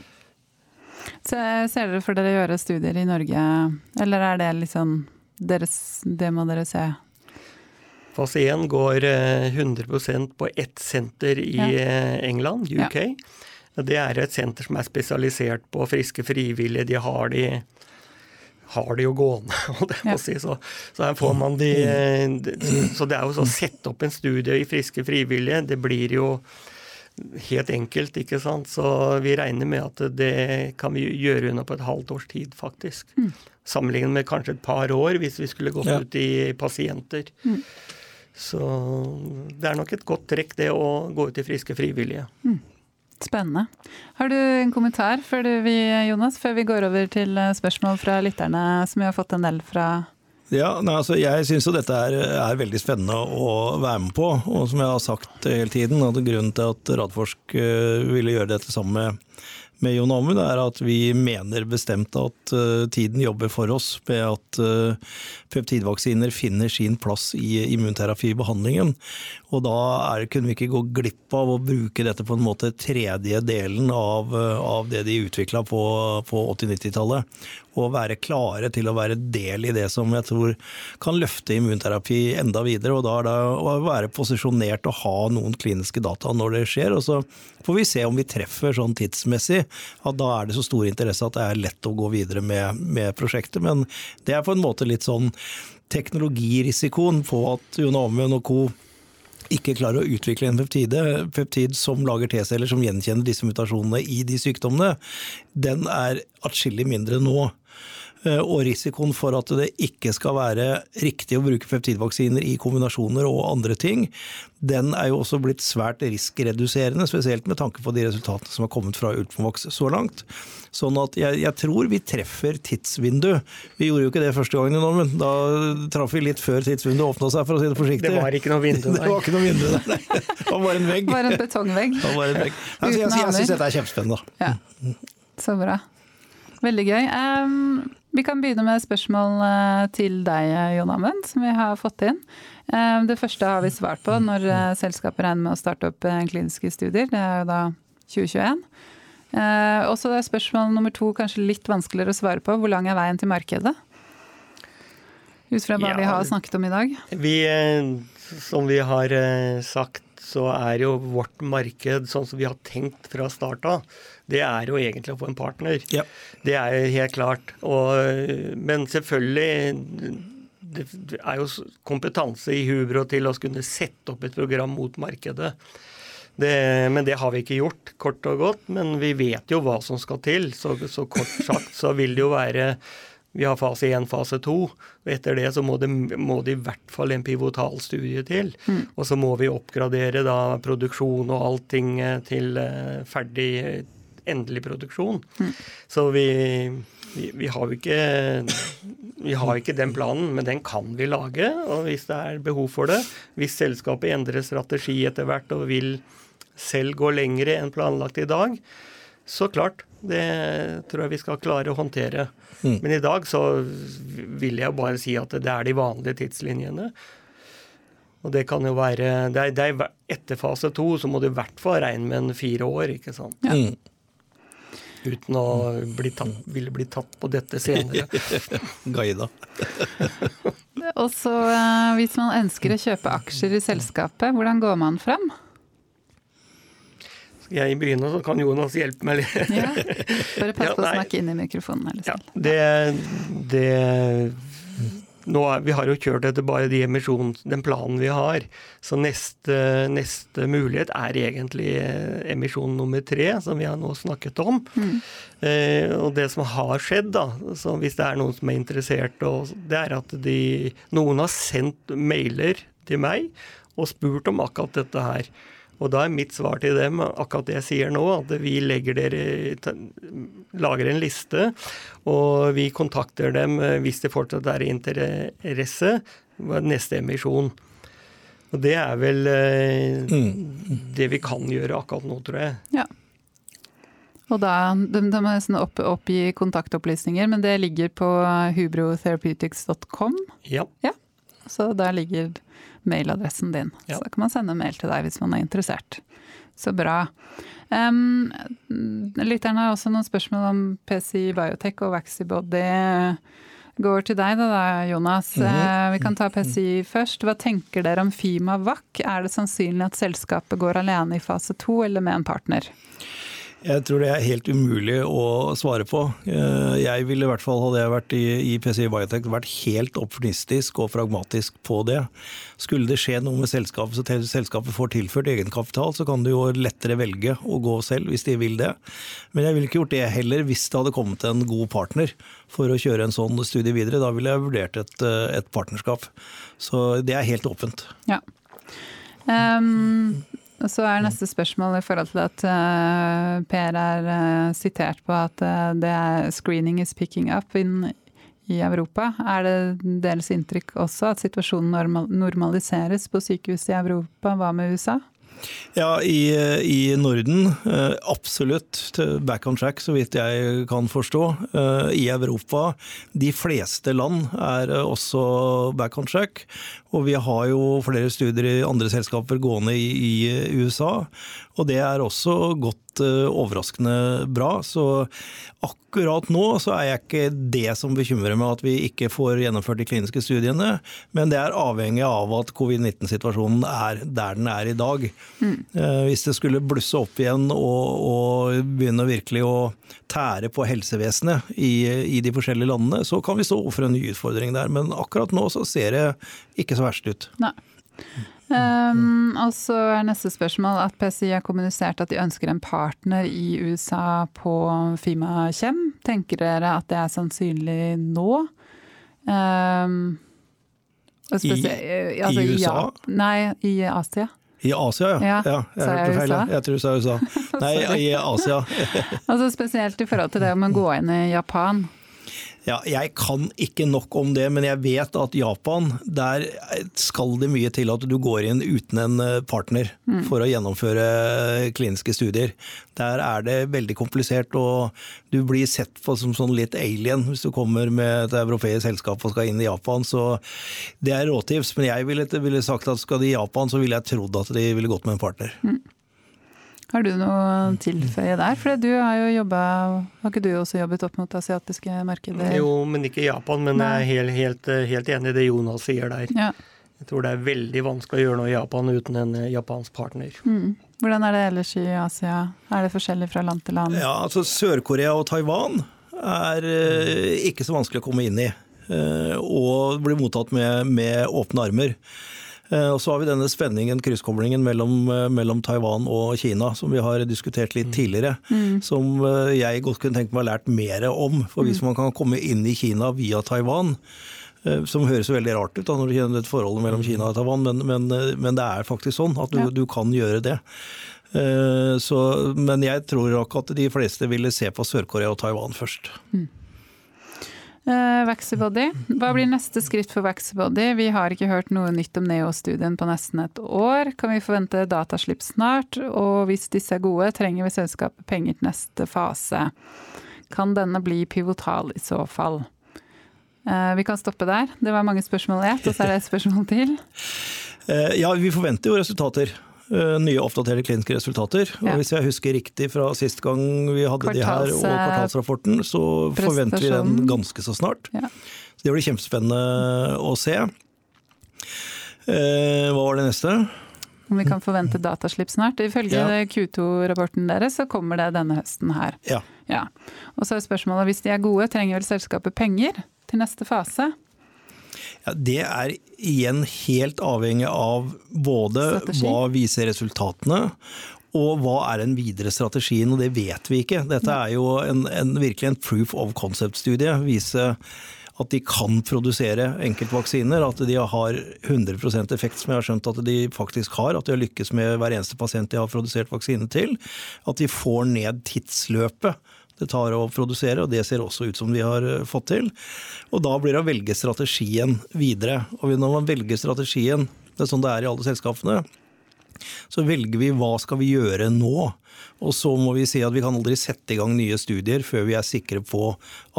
Så ser dere for dere å gjøre studier i Norge, eller er det liksom deres, Det må dere se Fase 1 går 100 eh, på ett senter i ja. Eh, England, UK. Ja. Det er et senter som er spesialisert på friske frivillige. De har de, har de jo gående, og det må å si. Så, så, her får man de de Så det er jo så å sette opp en studie i friske frivillige. Det blir jo helt enkelt, ikke sant. Så vi regner med at det kan vi gjøre unna på et halvt års tid, faktisk. Mm. Sammenlignet med kanskje et par år hvis vi skulle gått ja. ut i pasienter. Mm. Så det er nok et godt trekk, det å gå ut i friske frivillige. Mm. Spennende. Har du en kommentar før, du, Jonas, før vi går over til eh, spørsmål fra lytterne, som vi har fått en del fra? Ja, nei, altså Jeg syns dette er, er, veldig spennende å være med på. Og som jeg har sagt hele tiden, at grunnen til at Radforsk eh, ville gjøre dette sammen med med Jon Amund, er at vi mener bestemt at uh, tiden jobber for oss med at uh, peptidvaksiner finner sin plass i immunterapibehandlingen. Og da er, kunne vi ikke gå glipp av å bruke dette på en måte tredje delen av, uh, av det de utvikla på, på 80-90-tallet. Og være klare til å være del i det som jeg tror kan løfte immunterapi enda videre. Og da er det å være posisjonert og ha noen kliniske data når det skjer. Og så får vi se om vi treffer sånn tidsmessig at da er det så stor interesse at det er lett å gå videre med, med prosjektet. Men det er på en måte litt sånn teknologirisikoen på at Jon Amund og co ikke klarer å utvikle en peptide, peptid som lager T-celler som gjenkjenner disse mutasjonene i de sykdommene, den er atskillig mindre nå. Eh, og risikoen for at det ikke skal være riktig å bruke peptidvaksiner i kombinasjoner og andre ting, den er jo også blitt svært riskreduserende, spesielt med tanke på de resultatene som har kommet fra Ultimovax så langt. Sånn at jeg, jeg, tror vi treffer tidsvindu. Vi gjorde jo ikke det første gangen, men da traff vi litt før tidsvinduet åpna seg, for å si det forsiktig. Det var ikke noe vindu der. Det var ikke noe vindu der, nei. Det var bare en vegg. Bare en betongvegg. Det var en vegg. Altså, jeg jeg syns dette er kjempespennende. Ja. Så bra. Veldig gøy. Um, vi kan begynne med spørsmål eh, til deg, Jon Amund, som vi har fått inn. Eh, det første har vi svart på når eh, selskapet regner med å starte opp kliniske studier. Det er jo da 2021. Og så er spørsmål nummer to kanskje litt vanskeligere å svare på. Hvor lang er veien til markedet? Ut fra hva ja, vi har snakket om i dag. Vi, som vi har sagt, så er jo vårt marked sånn som vi har tenkt fra start av det er jo egentlig å få en partner. Ja. Det er jo helt klart. Og, men selvfølgelig det er jo kompetanse i Hubro til å kunne sette opp et program mot markedet. Det, men det har vi ikke gjort, kort og godt. Men vi vet jo hva som skal til. Så, så kort sagt så vil det jo være vi har fase 1, fase 2. og Etter det så må det, må det i hvert fall en pivotal studie til. Mm. Og så må vi oppgradere da produksjon og allting til eh, ferdig endelig produksjon. Mm. Så vi, vi, vi, har jo ikke vi har ikke den planen, men den kan vi lage. Og hvis det er behov for det, hvis selskapet endrer strategi etter hvert og vil selv gå lengre enn planlagt i dag, så klart. Det tror jeg vi skal klare å håndtere. Mm. Men i dag så vil jeg bare si at det er de vanlige tidslinjene. Og det kan jo være det er, det er Etter fase to så må du i hvert fall regne med en fire år, ikke sant. Ja. Mm uten å bli tatt, ville bli tatt på dette senere. Guida. Og så eh, hvis man ønsker å kjøpe aksjer i selskapet, hvordan går man fram? Skal jeg begynne, så kan Jonas hjelpe meg litt? ja, Bare pass på å snakke inn i mikrofonen. Ja, det, det nå, vi har jo kjørt etter bare de den planen vi har. Så neste, neste, mulighet er egentlig eh, emisjon nummer tre, som vi har nå snakket om. Mm. Eh, og det som har skjedd, da, så hvis det er noen som er interessert, det er at de, noen har sendt mailer til meg og spurt om akkurat dette her. Og da er mitt svar til dem akkurat det jeg sier nå, at vi legger dere, lager en liste, og vi kontakter dem hvis det fortsatt er interesse, neste emisjon. Og det er vel eh, det vi kan gjøre akkurat nå, tror jeg. Ja. Og da, de, de må nesten opp, oppgi kontaktopplysninger, men det ligger på hubrotherapeutics.com. Ja. Ja. Så der ligger mailadressen din. Ja. Så kan man sende mail til deg hvis man er interessert. Så bra. Um, lytterne har også noen spørsmål om PCI Biotech og Vaxibody. Går til deg da, da Jonas. Uh, vi kan ta PCI først. Hva tenker dere om Fima VAC? Er det sannsynlig at selskapet går alene i fase to eller med en partner? Jeg tror det er helt umulig å svare på. Eh, Jeg ville i hvert fall, hadde jeg vært i, i PCI Biotech, vært helt opportunistisk og pragmatisk på det. Skulle det skje noe med selskapet, så selskapet får tilført egenkapital, så kan du jo lettere velge å gå selv hvis de vil det. Men jeg ville ikke gjort det heller hvis det hadde kommet en god partner for å kjøre en sånn studie videre. Da ville jeg vurdert et, eh, et partnerskap. Så det er helt åpent. Ja. Um, og så er neste spørsmål i forhold til at uh, Per er uh, sitert på at uh, det er 'screening is picking up' in, i Europa. Er det deres inntrykk også at situasjonen normal, normaliseres på sykehus i Europa? Hva med USA? Ja, i, i Norden eh, absolutt back on track, så vidt jeg kan forstå. Eh, I Europa, de fleste land er eh, også back on track. Og vi har jo flere studier i andre selskaper gående i, i USA. Og det er også gått eh, overraskende bra. Så akkurat nå så er jeg ikke det som bekymrer meg at vi ikke får gjennomført de kliniske studiene. Men det er avhengig av at covid-19-situasjonen er der den er i dag. Mm. Hvis det skulle blusse opp igjen og, og begynne virkelig å tære på helsevesenet i, i de forskjellige landene, så kan vi stå overfor en ny utfordring der. Men akkurat nå så ser det ikke så verst ut. Nei. Um, og så er neste spørsmål at PCI har kommunisert at de ønsker en partner i USA på Fima Kjem. Tenker dere at det er sannsynlig nå? Um, og I- altså i USA? Ja, nei, i Asia. I Asia, ja. Ja, ja jeg hørte feil. USA? Jeg tror du sa USA. Nei, i Asia. Altså Spesielt i forhold til det om å gå inn i Japan. Ja, jeg kan ikke nok om det, men jeg vet at Japan, der skal det mye til at du går inn uten en eh, partner for å gjennomføre kliniske studier. Der er det veldig komplisert, og du blir sett på som sånn litt alien hvis du kommer med et europeisk selskap og skal inn i Japan. Så det er råtips, men jeg ville, ville sagt at skal de i Japan, så ville jeg trodd at de ville gått med en partner. Har du noe å tilføye der? For du har jo jobba Har ikke du også jobbet opp mot asiatiske markeder? Jo, men ikke i Japan. Men jeg er helt, helt, helt enig i det Jonas sier der. Ja. Jeg tror det er veldig vanskelig å gjøre noe i Japan uten en eh, japansk partner. Mm. Hvordan er det ellers i Asia? Er det forskjellig fra land til land? Ja, altså Sør-Korea og Taiwan er eh, ikke så vanskelig å komme inn i. eh, og bli mottatt med, med åpne armer. Eh, og så har vi denne spenningen, krysskoblingen mellom, eh, mellom Taiwan og Kina, som vi har diskutert litt tidligere. Som eh, jeg godt kunne tenkt meg å lært mer om. For hvis man kan komme inn i Kina via Taiwan, som høres veldig rart ut da, når du kjenner et forholdet mellom Kina og Taiwan, men, men, men det er faktisk sånn at du, Ja. du kan gjøre det. Så, men jeg tror nok at de fleste ville se på Sør-Korea og Taiwan først. Uh, Vaxybody. Hva blir neste skritt for Vaxybody? Vi har ikke hørt noe nytt om Neo-studien på nesten et år. Kan vi forvente dataslipp snart? Og hvis disse er gode, trenger vi selskapet penger til neste fase. Kan denne bli pivotal i så fall? Uh, vi kan stoppe der. Det var mange spørsmål i ett, og så er det et spørsmål til. Eh, Ja, vi forventer jo resultater. Eh, Nye oppdaterte kliniske resultater. Og Hvis jeg husker riktig fra sist gang vi hadde de her, og eh, kvartalsrapporten, så forventer vi den ganske så snart. Ja. Så det blir kjempespennende å se. Eh, Hva var det neste? Om vi kan forvente dataslipp snart. Ifølge Ja. Q2-rapporten deres så kommer det denne høsten her. Ja. Ja. Og så er spørsmålet hvis de er gode, trenger vel selskapet penger til neste fase? Ja, det er igjen helt avhengig av både Strategi. hva viser resultatene, og hva er den videre strategien, og det vet vi ikke. Dette er jo en, en, virkelig en proof of concept-studie. Vise at de kan produsere enkeltvaksiner, at de har 100% effekt, som jeg har skjønt at de faktisk har. At de har lykkes med hver eneste pasient de har produsert vaksine til. At de får ned tidsløpet det tar å produsere, og det ser også ut som vi har eh, fått til. Og da blir det å velge strategien videre. Og når man velger strategien Det er sånn det er i alle selskapene. Så velger vi hva skal vi gjøre nå. Og så må vi si at vi kan aldri sette i gang nye studier før vi er sikre på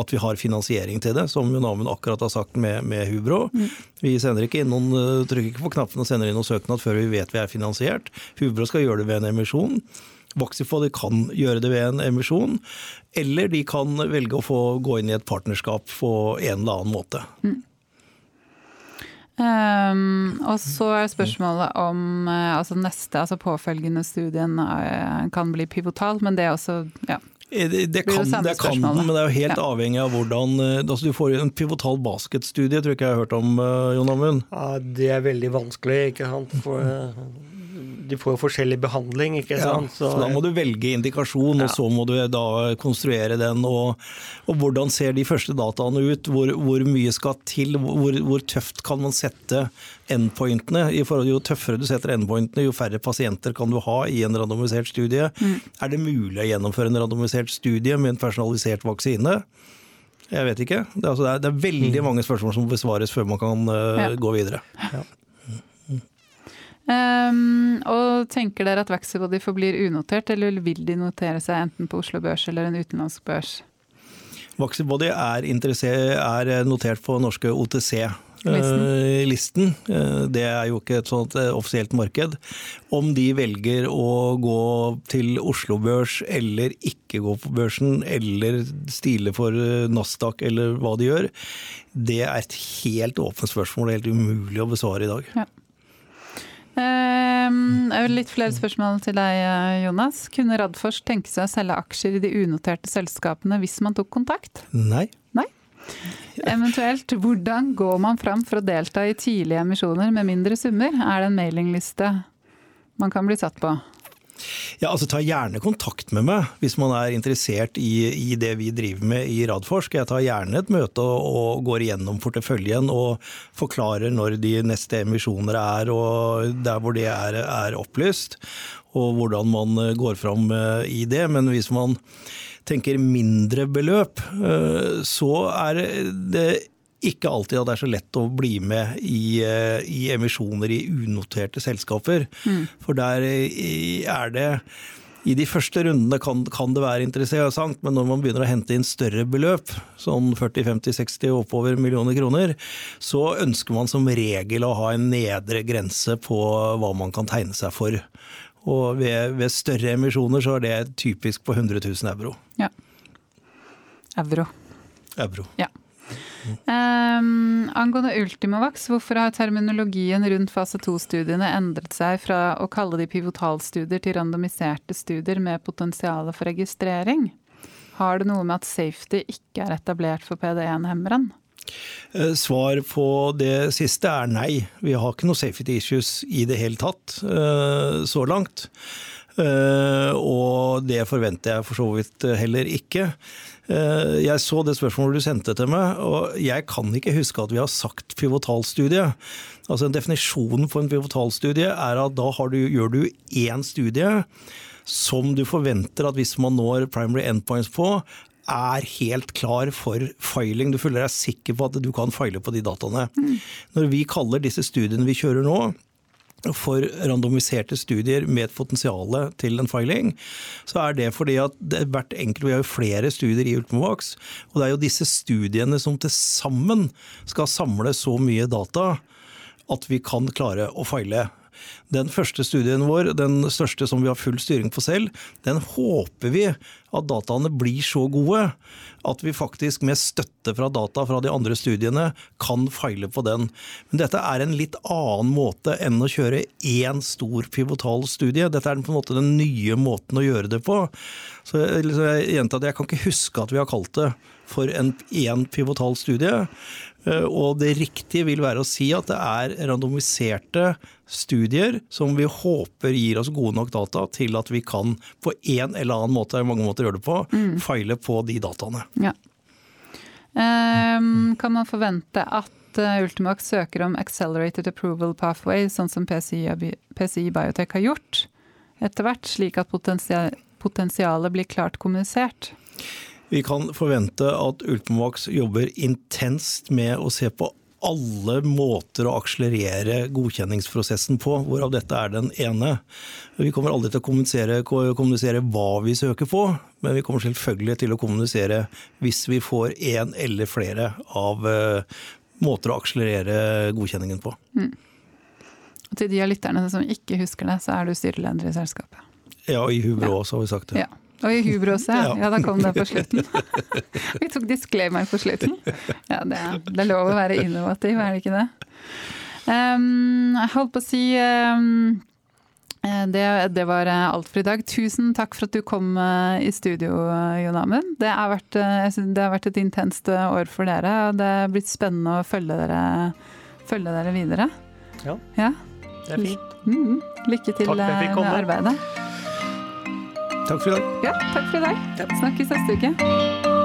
at vi har finansiering til det, som Jon Amund akkurat har sagt med, med Hubro. Mm. Vi sender ikke inn noen, eh, trykker ikke på knappen og sender inn noen søknad før vi vet vi er finansiert. Hubro skal gjøre det ved en emisjon. Vaxifod kan gjøre det ved en emisjon, eller de kan velge å få gå inn i et partnerskap på en eller annen måte. Mm. Um, og så er spørsmålet om uh, altså neste, altså påfølgende studien uh, kan bli pivotal, men det er også ja, eh, det, det, kan, det kan den, men det er jo helt ja. avhengig av hvordan altså Du får en pivotal basketstudie, tror jeg ikke jeg har hørt om, Jon Amund? Ja, det er veldig vanskelig, ikke sant. For, de får jo forskjellig behandling, ikke sant. Ja, så, så, da må du velge indikasjon, ja. og så må du da konstruere den. Og, og hvordan ser de første dataene ut? Hvor, hvor mye skal til? Hvor, hvor, tøft kan man sette endpointene? I forhold Jo tøffere du setter endpointene, jo færre pasienter kan du ha i en randomisert studie. Mm. Er det mulig å gjennomføre en randomisert studie med en personalisert vaksine? Jeg vet ikke. Det er, altså, det er, det er veldig mm. mange spørsmål som må besvares før man kan uh, ja. gå videre. Ja. Um, og tenker dere at Vaxibody forblir unotert, eller vil de notere seg enten på Oslo Børs eller en utenlandsk børs? Vaxibody er, er notert på norske OTC. Listen. listen. det er jo ikke et sånt eh, offisielt marked. Om de velger å gå til Oslo Børs eller ikke gå på børsen, eller stile for eh, Nasdaq eller hva de gjør, det er et helt åpent spørsmål. Helt umulig å besvare i dag. Ja. Um, litt flere spørsmål til deg, Jonas. Kunne Radfors tenke seg å selge aksjer i de unoterte selskapene hvis man tok kontakt? Nei. Nei? Eventuelt, hvordan går man fram for å delta i tidlige emisjoner med mindre summer? Er det en mailingliste man kan bli satt på? Ja, altså Ta gjerne kontakt med meg hvis man er interessert i, i det vi driver med i Radforsk. Jeg tar gjerne et møte og, og, går igjennom porteføljen og forklarer når de neste emisjoner er, og der hvor det er, er opplyst. Og hvordan man går fram eh, i det. Men hvis man tenker mindre beløp, eh, så er det ikke alltid at det er så lett å bli med i, eh, i emisjoner i unoterte selskaper. Mm. For der er det i de første rundene kan, kan, det være interessant, men når man begynner å hente inn større beløp, sånn 40-50-60 oppover millioner kroner, så ønsker man som regel å ha en nedre grense på hva man kan tegne seg for. Og ved, ved større emisjoner så er det typisk på 100 000 euro. Ja. Euro. Euro. Ja. Um, angående Ultimovax, hvorfor har terminologien rundt fase 2-studiene endret seg fra å kalle de pivotalstudier til randomiserte studier med potensial for registrering? Har det noe med at safety ikke er etablert for PD1-hemmeren? Eh, svar på det siste er nei. Vi har ikke noe safety issues i det hele tatt eh, så langt. Eh, og det forventer jeg for så vidt heller ikke. Eh, jeg så det spørsmålet du sendte til meg, og jeg kan ikke huske at vi har sagt pivotalstudie. Altså en Definisjonen for en pivotalstudie er at da du, gjør du én studie som du forventer at hvis man når primary endpoints på, er helt klar for filing. Du føler deg sikker på at du kan file på de dataene. Mm. Når vi kaller disse studiene vi kjører nå, for randomiserte studier med et potensial til en filing, så er det fordi at det hvert enkelt, Vi har jo flere studier i Ultimovax, og det er jo disse studiene som til sammen skal samle så mye data at vi kan klare å feile. Den første studien vår, den største som vi har full styring på selv, den håper vi at dataene blir så gode at vi faktisk med støtte fra data fra de andre studiene kan feile på den. Men dette er en litt annen måte enn å kjøre én stor pivotal studie. Dette er på en måte den nye måten å gjøre det på. Så jeg, jeg kan ikke huske at vi har kalt det for en én pivotal studie. Eh, og det riktige vil være å si at det er randomiserte studier som vi håper gir oss gode nok data til at vi kan på en eller annen måte, mange måter gjøre det på, mm. feile på de dataene. Ja. Um, kan man forvente at eh, Ultimax søker om accelerated approval pathway, sånn som PCI, PCI Biotech har gjort etter hvert, slik at potensialet blir klart kommunisert? Vi kan forvente at Ultimovax jobber intenst med å se på alle måter å akselerere godkjenningsprosessen på, hvorav dette er den ene. Vi kommer aldri til å kommunisere, kommunisere hva vi søker på, men vi kommer selvfølgelig til å kommunisere hvis vi får én eller flere av uh, måter å akselerere godkjenningen på. Mm. Og til de av lytterne som ikke husker det, så er du styreleder i selskapet. Ja, i Hubro ja. også, har vi sagt det. Ja. Og i hubro ja. ja. Da kom det på slutten. Vi tok disclaimer på slutten. Ja, det, det, er lov å være innovativ, er det ikke det? Um, jeg holdt på å si um, det, det, var alt for i dag. Tusen takk for at du kom uh, i studio, Jon Amund. Det, uh, det, har vært et intenst år for dere, og det er blitt spennende å følge dere, følge dere videre. Ja, ja, det er fint. Mm, lykke til med arbeidet. Takk for i dag. Ja, takk for i dag. Snakkes neste uke.